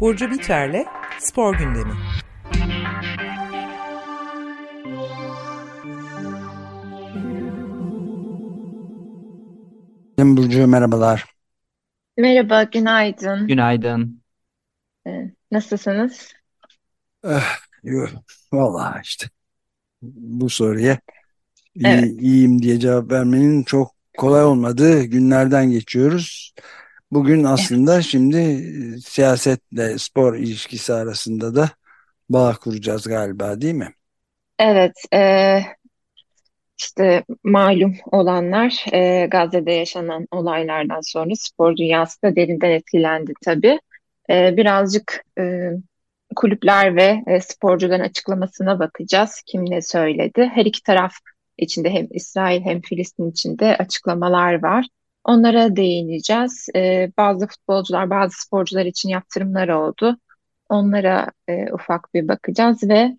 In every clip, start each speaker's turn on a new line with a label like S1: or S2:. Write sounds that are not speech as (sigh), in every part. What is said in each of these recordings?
S1: Burcu Biterle Spor Gündemi.
S2: Burcu merhabalar.
S3: Merhaba, günaydın.
S4: Günaydın.
S3: Ee, nasılsınız?
S2: Eh, Valla işte bu soruya iyi, evet. iyiyim diye cevap vermenin çok kolay olmadığı günlerden geçiyoruz. Bugün aslında evet. şimdi e, siyasetle spor ilişkisi arasında da bağ kuracağız galiba değil mi?
S3: Evet, e, işte malum olanlar e, Gazze'de yaşanan olaylardan sonra spor dünyası da derinden etkilendi tabii. E, birazcık e, kulüpler ve e, sporcuların açıklamasına bakacağız. Kim ne söyledi? Her iki taraf içinde hem İsrail hem Filistin içinde açıklamalar var. Onlara değineceğiz. E, bazı futbolcular, bazı sporcular için yaptırımlar oldu. Onlara e, ufak bir bakacağız ve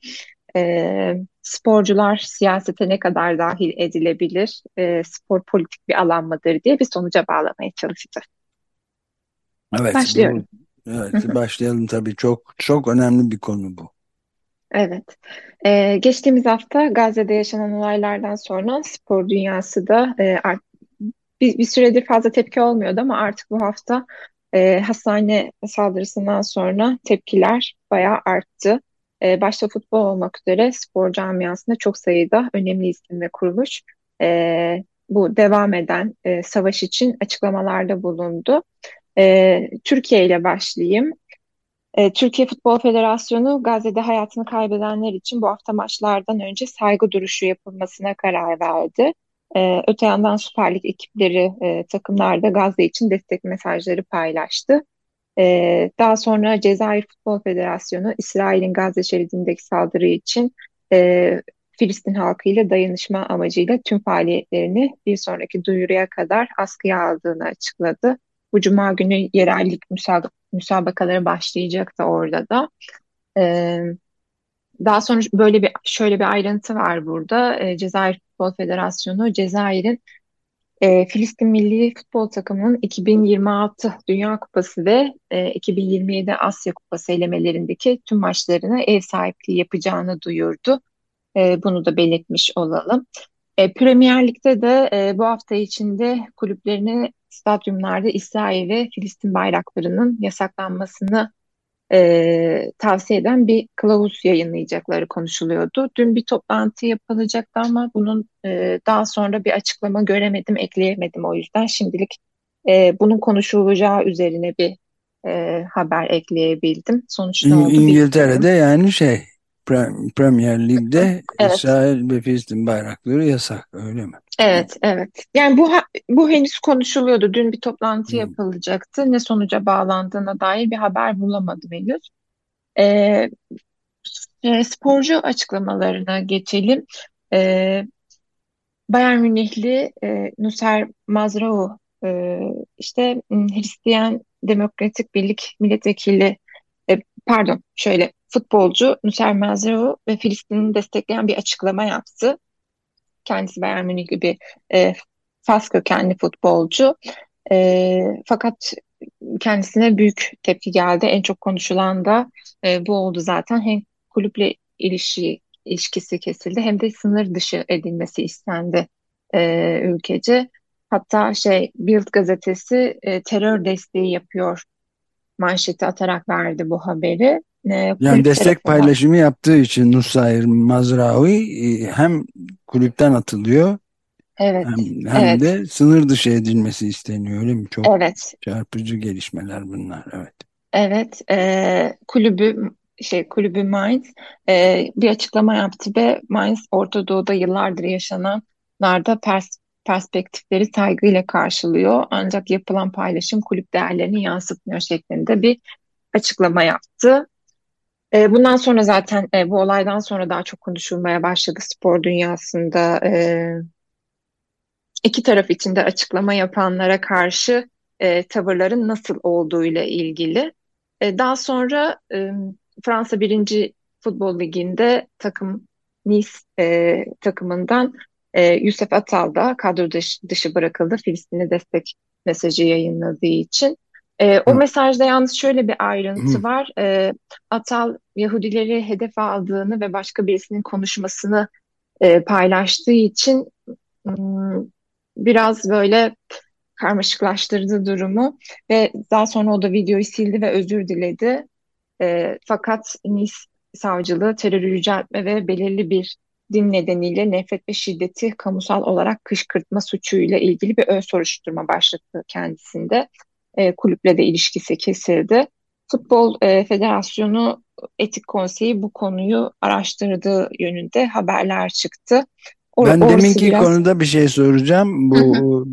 S3: e, sporcular siyasete ne kadar dahil edilebilir, e, spor politik bir alan mıdır diye bir sonuca bağlamaya çalışacağız.
S2: Evet, Başlıyorum. Bu, evet, başlayalım tabii. Çok çok önemli bir konu bu.
S3: Evet. Ee, geçtiğimiz hafta Gazze'de yaşanan olaylardan sonra spor dünyası da e, art, bir, bir süredir fazla tepki olmuyordu ama artık bu hafta e, hastane saldırısından sonra tepkiler bayağı arttı. E, başta futbol olmak üzere spor camiasında çok sayıda önemli isim ve kuruluş e, bu devam eden e, savaş için açıklamalarda bulundu. E, Türkiye ile başlayayım. E, Türkiye Futbol Federasyonu Gazze'de hayatını kaybedenler için bu hafta maçlardan önce saygı duruşu yapılmasına karar verdi. E, öte yandan Süper Lig ekipleri, e, takımlar da Gazze için destek mesajları paylaştı. E, daha sonra Cezayir Futbol Federasyonu İsrail'in Gazze şeridindeki saldırı için e, Filistin halkıyla dayanışma amacıyla tüm faaliyetlerini bir sonraki duyuruya kadar askıya aldığını açıkladı. Bu cuma günü yerellik müsabakaları başlayacak da orada da. E, daha sonra böyle bir şöyle bir ayrıntı var burada. E, Cezayir Futbol Federasyonu Cezayir'in e, Filistin Milli Futbol Takımı'nın 2026 Dünya Kupası ve e, 2027 Asya Kupası elemelerindeki tüm maçlarına ev sahipliği yapacağını duyurdu. E, bunu da belirtmiş olalım. E, Premier Lig'de de e, bu hafta içinde kulüplerini stadyumlarda İsrail ve Filistin bayraklarının yasaklanmasını e, tavsiye eden bir kılavuz yayınlayacakları konuşuluyordu. Dün bir toplantı yapılacaktı ama bunun e, daha sonra bir açıklama göremedim, ekleyemedim o yüzden. Şimdilik e, bunun konuşulacağı üzerine bir e, haber ekleyebildim. Sonuçta İng-
S2: İngiltere'de bilmiyorum. yani şey Premier Lig'de (laughs) evet. İsrail ve Filistin bayrakları yasak öyle mi?
S3: Evet, evet. Yani bu bu henüz konuşuluyordu. Dün bir toplantı hmm. yapılacaktı. Ne sonuca bağlandığına dair bir haber bulamadım henüz. Ee, e, sporcu açıklamalarına geçelim. Ee, Bayern Münihli e, Nusser Mazraoui e, işte Hristiyan Demokratik Birlik Milletvekili e, pardon şöyle futbolcu Nusser Mazraoui ve Filistin'i destekleyen bir açıklama yaptı. Kendisi Bayern Münih gibi e, Fas kökenli futbolcu. E, fakat kendisine büyük tepki geldi. En çok konuşulan da e, bu oldu zaten. Hem kulüple ilişki, ilişkisi kesildi hem de sınır dışı edilmesi istendi e, ülkece. Hatta şey Bild gazetesi e, terör desteği yapıyor manşeti atarak verdi bu haberi.
S2: E, yani destek paylaşımı yaptığı için Nusayr Mazraoui e, hem kulüpten atılıyor
S3: evet,
S2: hem, hem
S3: evet.
S2: de sınır dışı edilmesi isteniyor öyle mi? Çok
S3: evet.
S2: çarpıcı gelişmeler bunlar evet.
S3: Evet e, kulübü şey kulübü Mainz e, bir açıklama yaptı ve Mainz Orta Doğu'da yıllardır yaşananlarda pers perspektifleri saygıyla karşılıyor. Ancak yapılan paylaşım kulüp değerlerini yansıtmıyor şeklinde bir açıklama yaptı. E, bundan sonra zaten e, bu olaydan sonra daha çok konuşulmaya başladı spor dünyasında. E, iki taraf için de açıklama yapanlara karşı e, tavırların nasıl olduğu ile ilgili. E, daha sonra Fransa 1. Futbol Ligi'nde takım Nice takımından Yusuf Atal da kadro dışı bırakıldı Filistin'e destek mesajı yayınladığı için. E, o mesajda yalnız şöyle bir ayrıntı var. E, Atal Yahudileri hedef aldığını ve başka birisinin konuşmasını e, paylaştığı için biraz böyle karmaşıklaştırdı durumu ve daha sonra o da videoyu sildi ve özür diledi. E, fakat Nice savcılığı terörü yüceltme ve belirli bir din nedeniyle nefret ve şiddeti kamusal olarak kışkırtma suçuyla ilgili bir ön soruşturma başlattı kendisinde. E, kulüple de ilişkisi kesildi. Futbol e, Federasyonu Etik Konseyi bu konuyu araştırdığı yönünde haberler çıktı.
S2: Or ben deminki biraz... konuda bir şey soracağım. Bu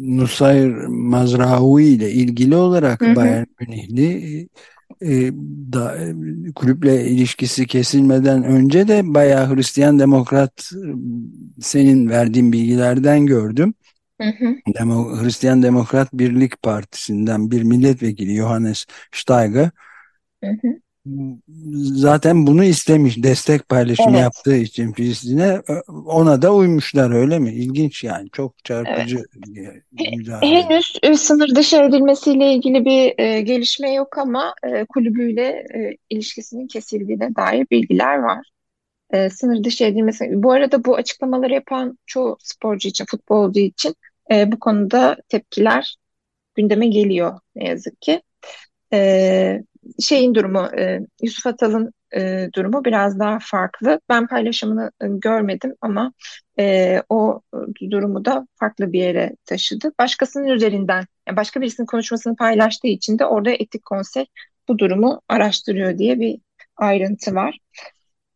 S2: Nusayr Mazraoui ile ilgili olarak Bayern Münihli e, da, kulüple ilişkisi kesilmeden önce de bayağı Hristiyan Demokrat senin verdiğin bilgilerden gördüm. Hı hı. Demo, Hristiyan Demokrat Birlik Partisi'nden bir milletvekili Johannes Steiger hı hı zaten bunu istemiş destek paylaşımı evet. yaptığı için Filistin'e ona da uymuşlar öyle mi? İlginç yani çok çarpıcı
S3: evet. Henüz e, sınır dışı edilmesiyle ilgili bir e, gelişme yok ama e, kulübüyle e, ilişkisinin kesildiğine dair bilgiler var. E, sınır dışı edilmesi. Bu arada bu açıklamaları yapan çoğu sporcu için, futbolcu için e, bu konuda tepkiler gündeme geliyor ne yazık ki. E, şeyin durumu, e, Yusuf Atal'ın e, durumu biraz daha farklı. Ben paylaşımını e, görmedim ama e, o durumu da farklı bir yere taşıdı. Başkasının üzerinden, yani başka birisinin konuşmasını paylaştığı için de orada etik konsey bu durumu araştırıyor diye bir ayrıntı var.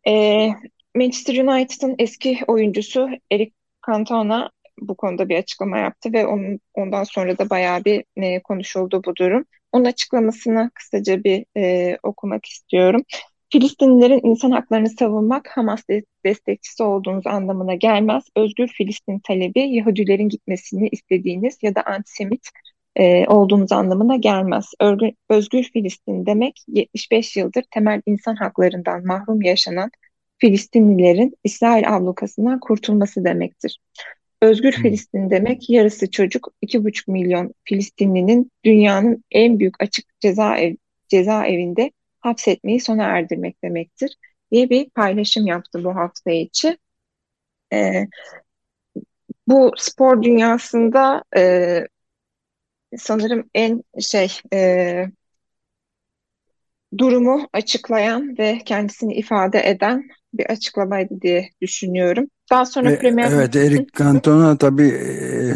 S3: E, Manchester United'ın eski oyuncusu Eric Cantona bu konuda bir açıklama yaptı ve onun, ondan sonra da bayağı bir e, konuşuldu bu durum. Onun açıklamasını kısaca bir e, okumak istiyorum. Filistinlilerin insan haklarını savunmak Hamas destekçisi olduğunuz anlamına gelmez. Özgür Filistin talebi Yahudilerin gitmesini istediğiniz ya da antisemit e, olduğunuz anlamına gelmez. Özgür, özgür Filistin demek 75 yıldır temel insan haklarından mahrum yaşanan Filistinlilerin İsrail ablukasından kurtulması demektir. Özgür Filistin demek yarısı çocuk, iki buçuk milyon Filistinlinin dünyanın en büyük açık cezaev, cezaevinde hapsetmeyi sona erdirmek demektir diye bir paylaşım yaptı bu hafta içi. Ee, bu spor dünyasında e, sanırım en şey e, durumu açıklayan ve kendisini ifade eden bir açıklamaydı diye düşünüyorum. Daha sonra
S2: e, Premier Evet, Eric Cantona tabii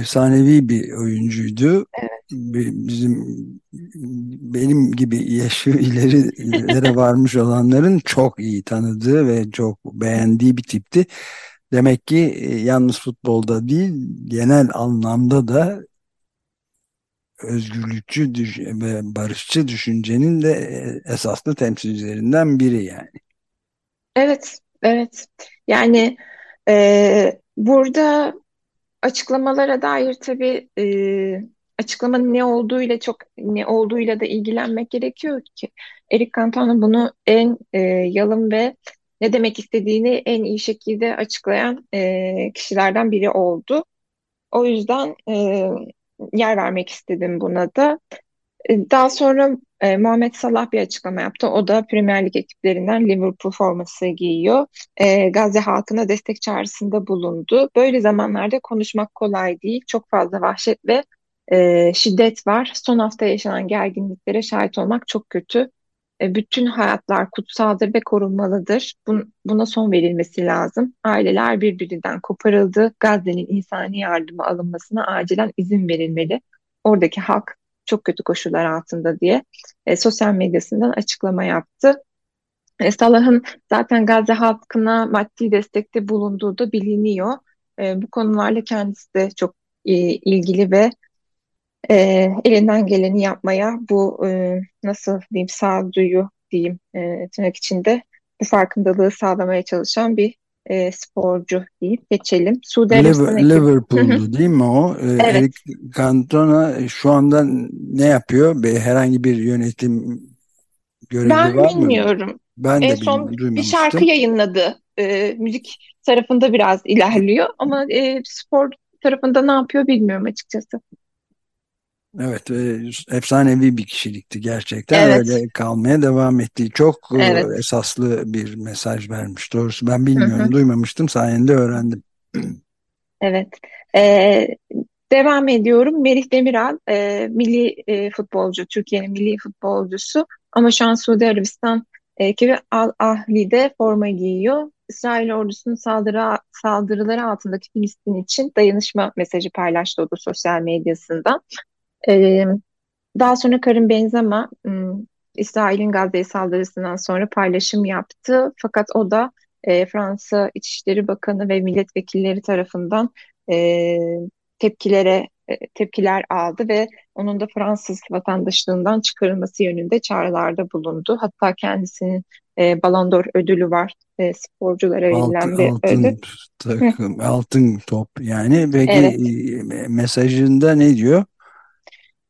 S2: efsanevi bir oyuncuydu. Evet. Bizim benim gibi yaşı (laughs) ilerilere varmış olanların çok iyi tanıdığı ve çok beğendiği bir tipti. Demek ki e, yalnız futbolda değil, genel anlamda da özgürlükçü ve barışçı düşüncenin de e, esaslı temsilcilerinden biri yani.
S3: Evet, evet. Yani e, burada açıklamalara dair tabii e, açıklamanın ne olduğuyla çok ne olduğuyla da ilgilenmek gerekiyor ki Eric Cantona bunu en e, yalın ve ne demek istediğini en iyi şekilde açıklayan e, kişilerden biri oldu. O yüzden e, yer vermek istedim buna da. E, daha sonra e, Muhammed Salah bir açıklama yaptı. O da Premier Lig ekiplerinden Liverpool forması giyiyor. E, Gazze halkına destek çağrısında bulundu. Böyle zamanlarda konuşmak kolay değil. Çok fazla vahşet ve e, şiddet var. Son hafta yaşanan gerginliklere şahit olmak çok kötü. E, bütün hayatlar kutsaldır ve korunmalıdır. Bun, buna son verilmesi lazım. Aileler birbirinden koparıldı. Gazze'nin insani yardıma alınmasına acilen izin verilmeli. Oradaki halk çok kötü koşullar altında diye e, sosyal medyasından açıklama yaptı. E, Salah'ın zaten Gazze halkına maddi destekte bulunduğu da biliniyor. E, bu konularla kendisi de çok e, ilgili ve e, elinden geleni yapmaya bu e, nasıl diyeyim sağduyu diyeyim e, tırnak içinde bu farkındalığı sağlamaya çalışan bir e, sporcu deyip geçelim.
S2: Suudi Liverpool'du değil mi o? Ee, evet. Eric Cantona şu anda ne yapıyor? Bir, herhangi bir yönetim görevi ben var mı?
S3: Ben bilmiyorum. Ben en son bir şarkı yayınladı. E, müzik tarafında biraz ilerliyor ama e, spor tarafında ne yapıyor bilmiyorum açıkçası.
S2: Evet, e, efsanevi bir kişilikti gerçekten. Evet. Öyle kalmaya devam etti. Çok e, evet. esaslı bir mesaj vermiş. Doğrusu ben bilmiyorum, hı hı. duymamıştım. Sayende öğrendim.
S3: Evet. Ee, devam ediyorum. Merih Demiral, e, milli e, futbolcu, Türkiye'nin milli futbolcusu. Ama şu an Suudi Arabistan ekibi Al Ahli'de forma giyiyor. İsrail ordusunun saldırı, saldırıları altındaki Filistin için dayanışma mesajı paylaştı o da sosyal medyasında. Ee, daha sonra Karim Benzema İsrail'in Gazze saldırısından sonra paylaşım yaptı. Fakat o da e, Fransa İçişleri Bakanı ve milletvekilleri tarafından e, tepkilere e, tepkiler aldı ve onun da Fransız vatandaşlığından çıkarılması yönünde çağrılarda bulundu. Hatta kendisinin e, Ballon d'Or ödülü var. E, sporculara verilen bir
S2: altın ödül. Takım, altın top yani. Peki evet. E, mesajında ne diyor?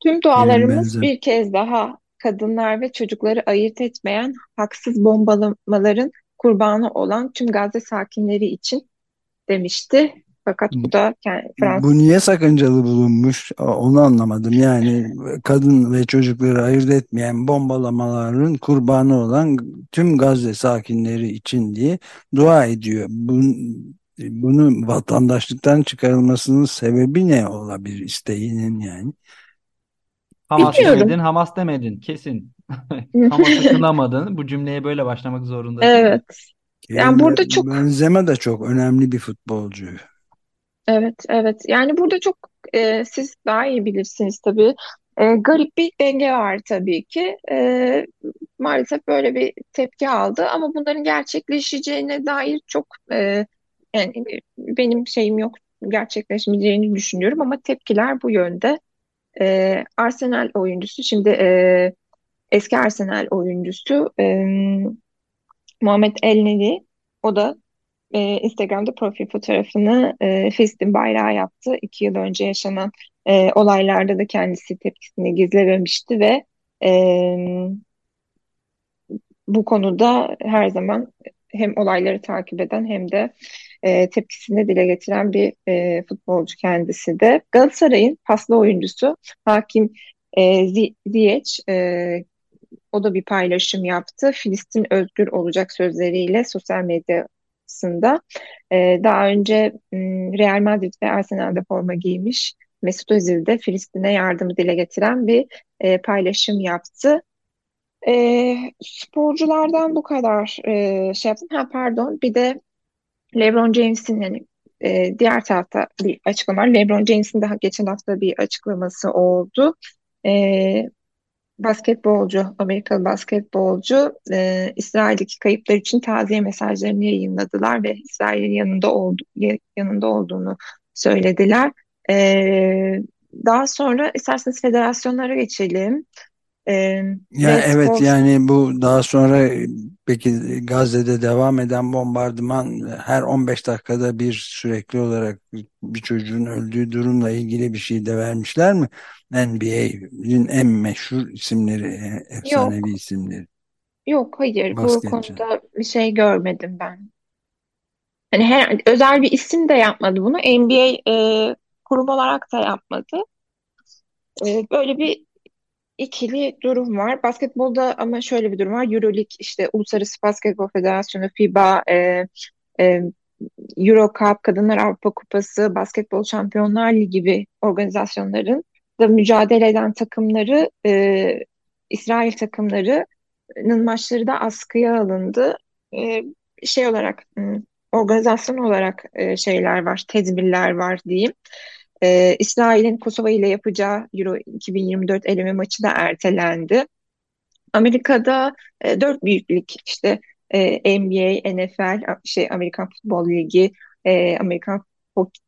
S3: Tüm dualarımız bir kez daha kadınlar ve çocukları ayırt etmeyen haksız bombalamaların kurbanı olan tüm Gazze sakinleri için demişti. Fakat bu da yani
S2: Fransız. Bu niye sakıncalı bulunmuş? Onu anlamadım. Yani kadın ve çocukları ayırt etmeyen bombalamaların kurbanı olan tüm Gazze sakinleri için diye dua ediyor. Bunu, bunu vatandaşlıktan çıkarılmasının sebebi ne olabilir isteğinin yani?
S4: Hamas Bilmiyorum. demedin, Hamas demedin kesin. (laughs) Hamas'ı kınamadın. Bu cümleye böyle başlamak zorundasın.
S3: Evet. Yani burada çok
S2: Benzema da çok önemli bir futbolcu.
S3: Evet, evet. Yani burada çok e, siz daha iyi bilirsiniz tabii. E, garip bir denge var tabii ki. E, maalesef böyle bir tepki aldı ama bunların gerçekleşeceğine dair çok e, yani benim şeyim yok gerçekleşmeyeceğini düşünüyorum ama tepkiler bu yönde. E, Arsenal oyuncusu şimdi e, eski Arsenal oyuncusu e, Muhammed Elneny o da e, Instagram'da profil fotoğrafını e, Filistin bayrağı yaptı. İki yıl önce yaşanan e, olaylarda da kendisi tepkisini gizlememişti ve e, bu konuda her zaman hem olayları takip eden hem de e, tepkisini dile getiren bir e, futbolcu kendisi de. Galatasaray'ın paslı oyuncusu Hakim e, Ziyech e, o da bir paylaşım yaptı. Filistin özgür olacak sözleriyle sosyal medyasında. E, daha önce Real Madrid ve Arsenal'de forma giymiş. Mesut Özil de Filistin'e yardımı dile getiren bir e, paylaşım yaptı. E, sporculardan bu kadar e, şey yaptım. Ha pardon bir de LeBron James'in yani e, diğer tarafta bir açıklama var. LeBron James'in daha geçen hafta bir açıklaması oldu. E, basketbolcu, Amerikalı basketbolcu e, İsrail'deki kayıplar için taziye mesajlarını yayınladılar ve İsrail'in yanında oldu, yanında olduğunu söylediler. E, daha sonra isterseniz federasyonlara geçelim.
S2: Ee, ya evet spor... yani bu daha sonra peki Gazze'de devam eden bombardıman her 15 dakikada bir sürekli olarak bir çocuğun öldüğü durumla ilgili bir şey de vermişler mi? NBA'nin en meşhur isimleri, e, efsanevi Yok. isimleri.
S3: Yok hayır Basketçi. bu konuda bir şey görmedim ben. Hani her, özel bir isim de yapmadı bunu. NBA e, kurum olarak da yapmadı. E, böyle bir ikili durum var. Basketbolda ama şöyle bir durum var. Euroleague işte Uluslararası Basketbol Federasyonu FIBA, e, e, Euro Cup, Kadınlar Avrupa Kupası, Basketbol Şampiyonlar Ligi gibi organizasyonların da mücadele eden takımları, e, İsrail takımlarının maçları da askıya alındı. E, şey olarak, organizasyon olarak e, şeyler var, tedbirler var diyeyim. Ee, İsrail'in Kosova ile yapacağı Euro 2024 eleme maçı da ertelendi. Amerika'da e, dört büyüklük işte e, NBA, NFL, şey Amerikan Futbol Ligi, e, Amerikan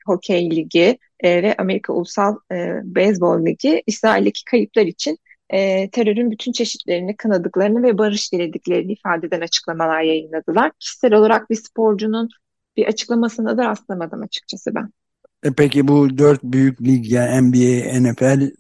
S3: Hokey Ligi e, ve Amerika Ulusal e, Beyzbol Ligi İsrail'deki kayıplar için e, terörün bütün çeşitlerini kınadıklarını ve barış dilediklerini ifade eden açıklamalar yayınladılar. Kişisel olarak bir sporcunun bir açıklamasına da rastlamadım açıkçası ben.
S2: E peki bu dört büyük lig yani NBA, NFL,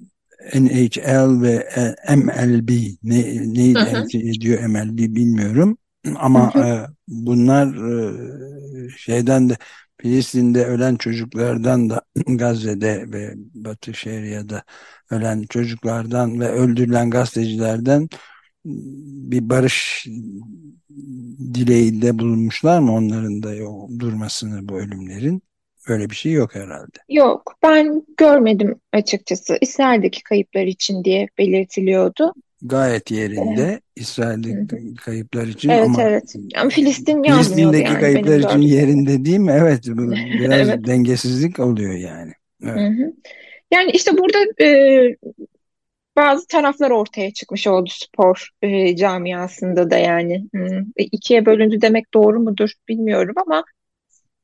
S2: NHL ve e, MLB ne, neyi temsil ediyor MLB bilmiyorum. Ama hı hı. E, bunlar e, şeyden de Filistin'de ölen çocuklardan da (clears throat) Gazze'de ve Batı Şeria'da ölen çocuklardan ve öldürülen gazetecilerden bir barış dileğinde bulunmuşlar mı onların da yok, durmasını bu ölümlerin? Öyle bir şey yok herhalde.
S3: Yok, ben görmedim açıkçası. İsrail'deki kayıplar için diye belirtiliyordu.
S2: Gayet yerinde İsrail'deki kayıplar için
S3: Evet
S2: ama
S3: evet. Ama Filistin
S2: Filistin'deki
S3: yani
S2: kayıplar için
S3: gördüğüm.
S2: yerinde değil mi? Evet, (laughs) biraz
S3: Evet.
S2: dengesizlik oluyor yani. Evet.
S3: Hı hı. Yani işte burada e, bazı taraflar ortaya çıkmış oldu spor e, camiasında da yani. Hı. E, ikiye bölündü demek doğru mudur bilmiyorum ama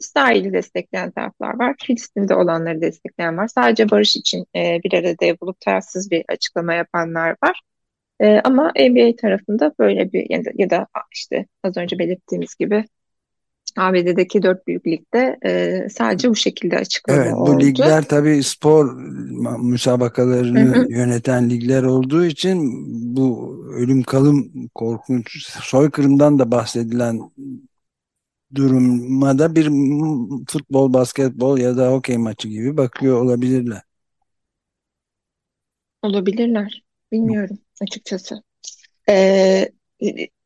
S3: İsrail'i destekleyen taraflar var. Filistin'de olanları destekleyen var. Sadece barış için e, bir arada bulup tarafsız bir açıklama yapanlar var. E, ama NBA tarafında böyle bir ya da, ya da işte az önce belirttiğimiz gibi ABD'deki dört büyük ligde e, sadece bu şekilde açıklama
S2: Evet, bu
S3: oldu.
S2: ligler tabii spor
S3: Hı
S2: müsabakalarını
S3: hı.
S2: yöneten ligler olduğu için bu ölüm kalım korkunç soykırımdan da bahsedilen durumda bir futbol, basketbol ya da hokey maçı gibi bakıyor olabilirler.
S3: Olabilirler. Bilmiyorum açıkçası. Ee,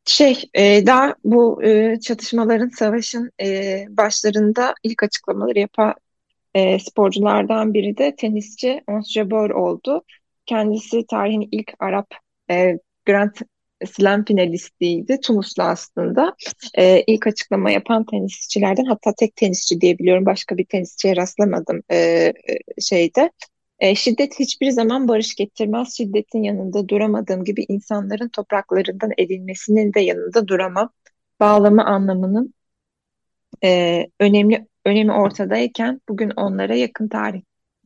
S3: şey e, daha bu e, çatışmaların, savaşın e, başlarında ilk açıklamaları yapan e, sporculardan biri de tenisçi Ons Jabeur oldu. Kendisi tarihin ilk Arap e, Grand Slam finalistiydi. Tunuslu aslında. E, ilk açıklama yapan tenisçilerden hatta tek tenisçi diyebiliyorum. Başka bir tenisçiye rastlamadım e, e, şeyde. E, şiddet hiçbir zaman barış getirmez. Şiddetin yanında duramadığım gibi insanların topraklarından edilmesinin de yanında duramam. Bağlama anlamının e, önemli önemi ortadayken bugün onlara yakın tarih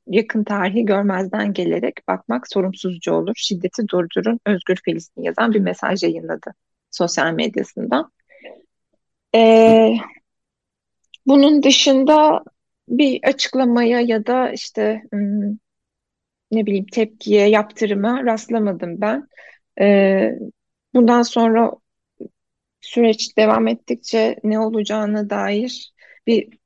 S3: yakın tarihi görmezden gelerek bakmak sorumsuzca olur. Şiddeti durdurun, Özgür Filistin yazan bir mesaj yayınladı sosyal medyasından. E, bunun dışında bir açıklamaya ya da işte hmm, ne bileyim tepkiye, yaptırıma rastlamadım ben. Ee, bundan sonra süreç devam ettikçe ne olacağına dair bir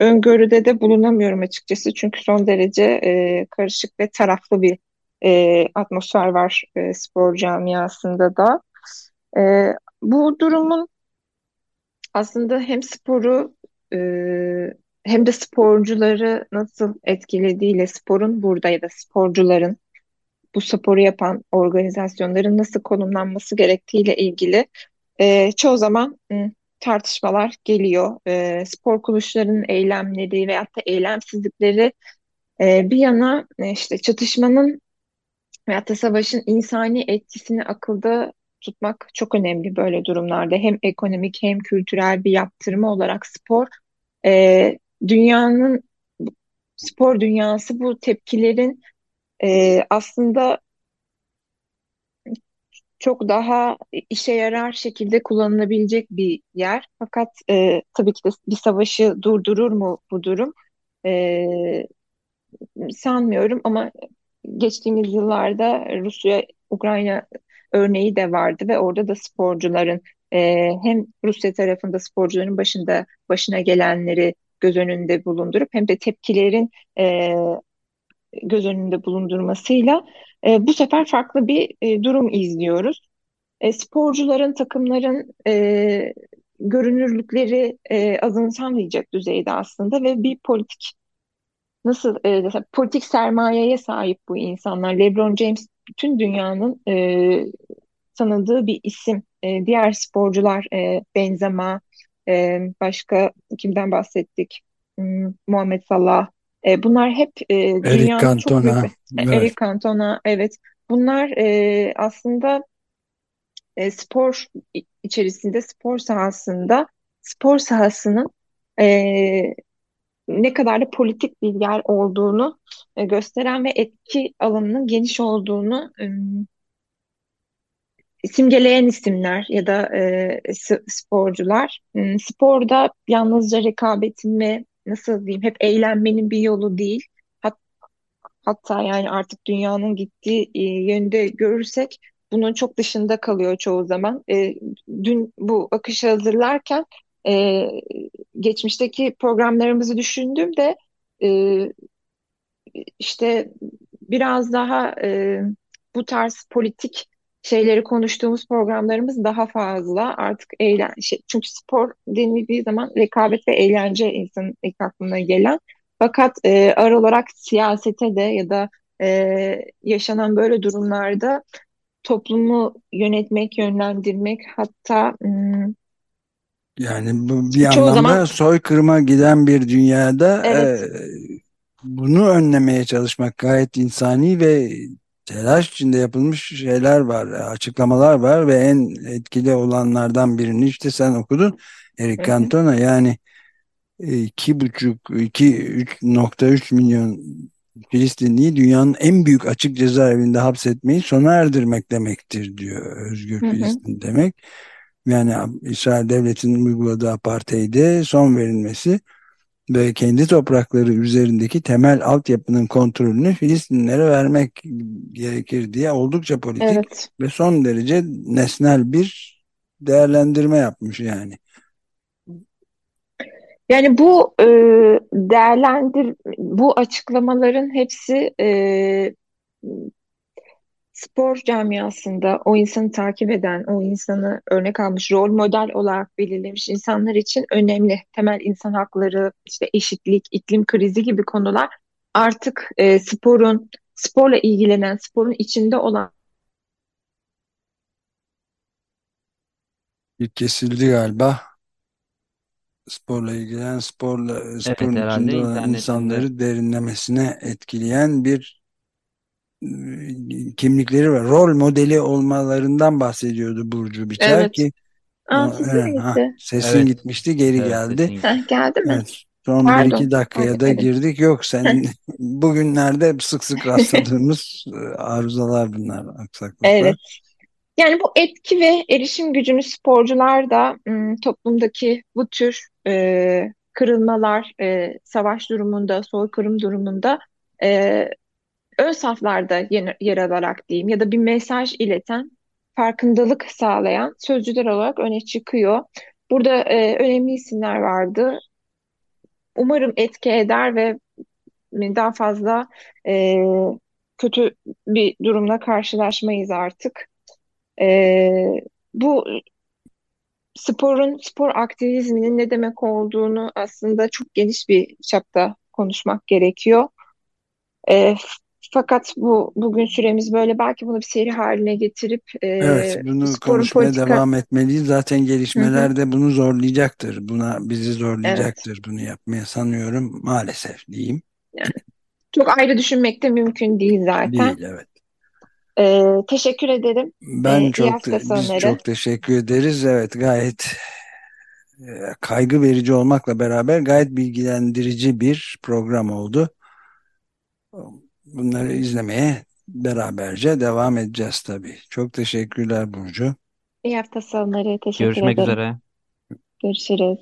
S3: öngörüde de bulunamıyorum açıkçası. Çünkü son derece e, karışık ve taraflı bir e, atmosfer var e, spor camiasında da. E, bu durumun aslında hem sporu e, hem de sporcuları nasıl etkilediğiyle sporun burada ya da sporcuların bu sporu yapan organizasyonların nasıl konumlanması gerektiğiyle ilgili e, çoğu zaman m, tartışmalar geliyor. E, spor kuruluşlarının eylemleri veyahut da eylemsizlikleri e, bir yana e, işte çatışmanın veyahut da savaşın insani etkisini akılda tutmak çok önemli böyle durumlarda. Hem ekonomik hem kültürel bir yaptırımı olarak spor e, dünyanın spor dünyası bu tepkilerin e, aslında çok daha işe yarar şekilde kullanılabilecek bir yer. Fakat e, tabii ki de bir savaşı durdurur mu bu durum? E, sanmıyorum ama geçtiğimiz yıllarda Rusya-Ukrayna örneği de vardı ve orada da sporcuların e, hem Rusya tarafında sporcuların başında başına gelenleri göz önünde bulundurup hem de tepkilerin e, göz önünde bulundurmasıyla e, bu sefer farklı bir e, durum izliyoruz. E, sporcuların, takımların e, görünürlükleri e, azımsanmayacak düzeyde aslında ve bir politik nasıl e, desem, politik sermayeye sahip bu insanlar. LeBron James bütün dünyanın e, tanıdığı bir isim. E, diğer sporcular e, Benzema, e, başka kimden bahsettik? Hmm, Muhammed Salah. E, bunlar hep e,
S2: Eric
S3: dünyanın çok büyük
S2: Cantona, evet.
S3: Eric Cantona, evet. Bunlar e, aslında e, spor içerisinde, spor sahasında, spor sahasının e, ne kadar da politik bir yer olduğunu e, gösteren ve etki alanının geniş olduğunu e, simgeleyen isimler ya da e, sporcular. Hmm, Sporda yalnızca rekabetin ve nasıl diyeyim hep eğlenmenin bir yolu değil. Hat- hatta yani artık dünyanın gittiği e, yönde görürsek bunun çok dışında kalıyor çoğu zaman. E, dün bu akışı hazırlarken e, geçmişteki programlarımızı düşündüğümde e, işte biraz daha e, bu tarz politik şeyleri konuştuğumuz programlarımız daha fazla artık eğlen şey, çünkü spor denildiği zaman rekabet ve eğlence insanın ilk aklına gelen fakat e, ağır olarak siyasete de ya da e, yaşanan böyle durumlarda toplumu yönetmek, yönlendirmek hatta hmm,
S2: yani bu bir anlamda zaman, soykırıma giden bir dünyada evet. e, bunu önlemeye çalışmak gayet insani ve telaş içinde yapılmış şeyler var, açıklamalar var ve en etkili olanlardan birini işte sen okudun Eric Cantona yani iki buçuk, iki, üç nokta üç milyon Filistinliyi dünyanın en büyük açık cezaevinde hapsetmeyi sona erdirmek demektir diyor. Özgür hı hı. Filistin demek. Yani İsrail devletinin uyguladığı apartheid'e son verilmesi ve kendi toprakları üzerindeki temel altyapının kontrolünü Filistinlere vermek gerekir diye oldukça politik evet. ve son derece nesnel bir değerlendirme yapmış yani.
S3: Yani bu e, değerlendir bu açıklamaların hepsi e, spor camiasında o insanı takip eden, o insanı örnek almış, rol model olarak belirlemiş insanlar için önemli. Temel insan hakları, işte eşitlik, iklim krizi gibi konular artık e, sporun, sporla ilgilenen, sporun içinde olan
S2: kesildi galiba sporla ilgilenen sporla sporun
S4: evet,
S2: içinde olan insanları derinlemesine etkileyen bir kimlikleri var. Rol modeli olmalarından bahsediyordu Burcu Biçer
S3: evet.
S2: ki
S3: Aa, sesin, ha,
S2: sesin evet. gitmişti geri evet, geldi.
S3: Heh, geldi mi? Evet,
S2: son Pardon. bir iki dakikaya da girdik. Yok sen (laughs) bugünlerde sık sık (laughs) rastladığımız arızalar bunlar aksaklıklar.
S3: Evet. Yani bu etki ve erişim gücünü sporcular da toplumdaki bu tür e, kırılmalar, e, savaş durumunda, soykırım durumunda e, ön saflarda yer, alarak diyeyim ya da bir mesaj ileten, farkındalık sağlayan sözcüler olarak öne çıkıyor. Burada e, önemli isimler vardı. Umarım etki eder ve daha fazla e, kötü bir durumla karşılaşmayız artık. E, bu sporun, spor aktivizminin ne demek olduğunu aslında çok geniş bir çapta konuşmak gerekiyor. E, fakat bu bugün süremiz böyle belki bunu bir seri haline getirip
S2: e, evet bunu konuşmaya politika... devam etmeliyiz. Zaten gelişmeler de bunu zorlayacaktır. Buna bizi zorlayacaktır evet. bunu yapmaya sanıyorum maalesef diyeyim.
S3: Yani, çok ayrı düşünmek de mümkün değil zaten.
S2: Değil evet.
S3: Ee, teşekkür ederim.
S2: Ben ee, çok biz çok teşekkür ederiz. Evet gayet e, kaygı verici olmakla beraber gayet bilgilendirici bir program oldu. Bunları izlemeye beraberce devam edeceğiz tabii. Çok teşekkürler Burcu.
S3: İyi hafta sonları. Teşekkür
S4: Görüşmek
S3: ederim.
S4: üzere.
S3: Görüşürüz.